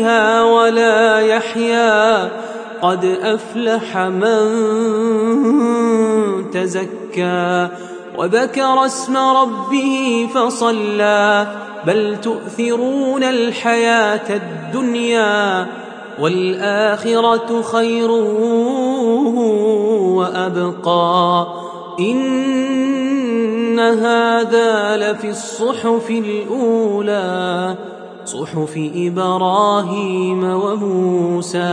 فيها ولا يحيا. قد أفلح من تزكى. وذكر اسم ربه فصلى. بل تؤثرون الحياة الدنيا. والآخرة خير وأبقى. إن هذا لفي الصحف الأولى. صحف إبراهيم وموسى